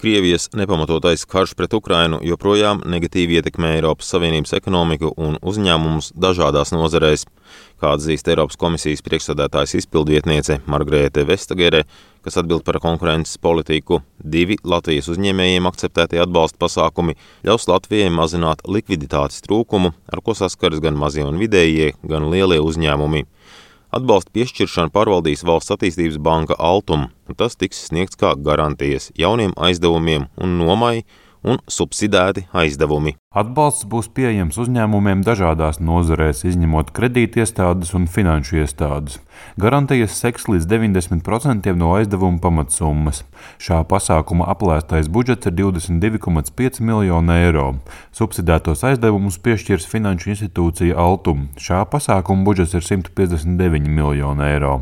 Krievijas nepamatotais karš pret Ukrainu joprojām negatīvi ietekmē Eiropas Savienības ekonomiku un uzņēmumus dažādās nozarēs. Kā atzīst Eiropas komisijas priekšsādātājs izpildvietniece Margarete Vestagere, kas atbild par konkurences politiku, divi Latvijas uzņēmējiem akceptētie atbalsta pasākumi ļaus Latvijai mazināt likviditātes trūkumu, ar ko saskaras gan mazie un vidējie, gan lielie uzņēmumi. Atbalsta piešķiršanu pārvaldīs Valsts attīstības banka Altum, un tas tiks sniegts kā garantijas jauniem aizdevumiem un nomai un subsidēti aizdevumi. Atbalsts būs pieejams uzņēmumiem dažādās nozarēs, izņemot kredītiestādes un finanšu iestādes. Garantijas seks līdz 90% no aizdevuma pamatsummas. Šā pasākuma aplēstais budžets ir 22,5 miljoni eiro. Subsidētos aizdevumus piešķirs Finanšu institūcija Altum. Šā pasākuma budžets ir 159 miljoni eiro.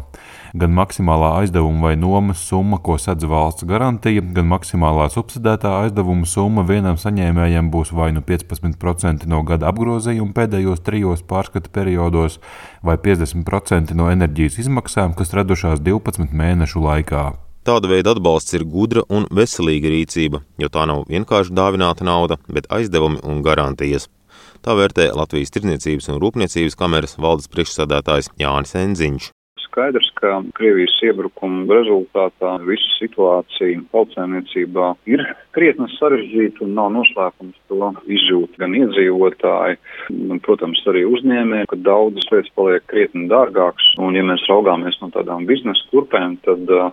Gan maksimālā aizdevuma vai nomas summa, ko sedz valsts garantija, gan maksimālā subsidētā aizdevuma summa vienam saņēmējam būs vai nu 15% no gada apgrozījuma pēdējos trijos pārskata periodos, vai 50% no enerģijas izmaksām, kas radušās 12 mēnešu laikā. Tāda veida atbalsts ir gudra un veselīga rīcība, jo tā nav vienkārši dāvināta nauda, bet aizdevumi un garantijas. Tā vērtē Latvijas Tirdzniecības un Rūpniecības kameras valdes priekšsādātājs Jānis Enziņš skaidrs, ka Krievijas iebrukuma rezultātā visa situācija paucēmniecībā ir krietni sarežģīta un nav noslēpums to izjūt gan iedzīvotāji, gan, protams, arī uzņēmēji, ka daudzas lietas paliek krietni dārgākas. Un, ja mēs raugāmies no tādām biznesa kurpēm, tad uh,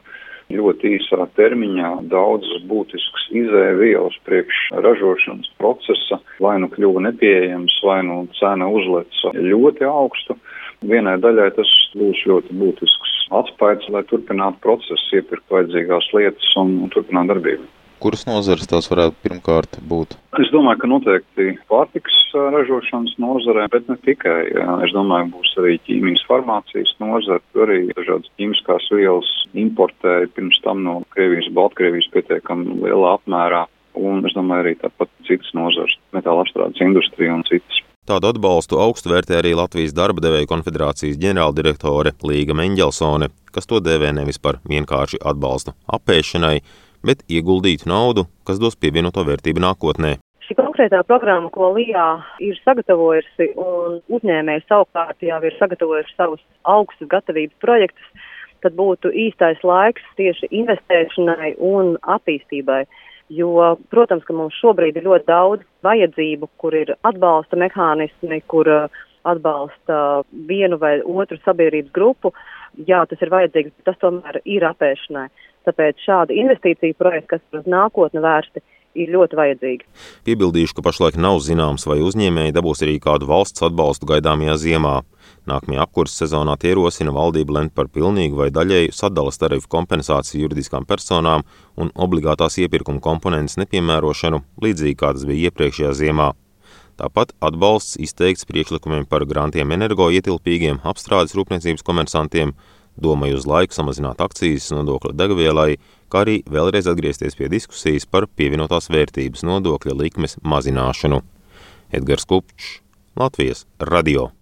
ļoti īsā termiņā daudzas būtiskas izēvielas priekš ražošanas procesa vai nu kļuva nepieejams, vai nu cena uzleca ļoti augstu. Vienai daļai tas būs ļoti būtisks atspējas, lai turpinātu procesu, iepirkt vajadzīgās lietas un, un turpināt darbību. Kuras nozares tās varētu pirmkārt būt? Es domāju, ka noteikti pārtiks ražošanas nozarē, bet ne tikai. Es domāju, būs arī ķīmijas farmācijas nozare, arī dažādas ķīmiskās vielas importēja pirms tam no Krievijas, Baltkrievijas pietiekami lielā apmērā. Un es domāju, arī tāpat citas nozares, metāla apstrādes industrija un citas. Tādu atbalstu augstu vērtē arī Latvijas darba devēju konfederācijas ģenerāldirektore Līga Meņģelsone, kas to dēvē nevis par vienkārši atbalstu apēšanai, bet ieguldītu naudu, kas dos pievienoto vērtību nākotnē. Šī konkrētā programma, ko Lijā ir sagatavojusi, un uzņēmēji savukārt jau ir sagatavojuši savus augstus gatavības projektus, tad būtu īstais laiks tieši investēšanai un attīstībai. Jo, protams, ka mums šobrīd ir ļoti daudz vajadzību, kur ir atbalsta mehānismi, kur uh, atbalsta vienu vai otru sabiedrības grupu. Jā, tas ir vajadzīgs, bet tas tomēr ir apēšanai. Tāpēc šādi investīcija projekti, kas uz nākotni vērsti, ir ļoti vajadzīgi. Piebildīšu, ka pašlaik nav zināms, vai uzņēmēji dabūs arī kādu valsts atbalstu gaidāmajā ziemā. Nākamajā apkurses sezonā tie rosina valdību lemt par pilnīgu vai daļēju sadalas tarifu kompensāciju juridiskām personām un obligātās iepirkuma komponentes nepiemērošanu, līdzīgi kā tas bija iepriekšējā ziemā. Tāpat atbalsts izteikts priekšlikumiem par grantiem energoietilpīgiem apstrādes rūpniecības komersantiem, domāju uz laiku samazināt akcijas nodokļa degvielai, kā arī vēlreiz atgriezties pie diskusijas par pievienotās vērtības nodokļa likmes mazināšanu. Edgars Kupčs, Latvijas radio.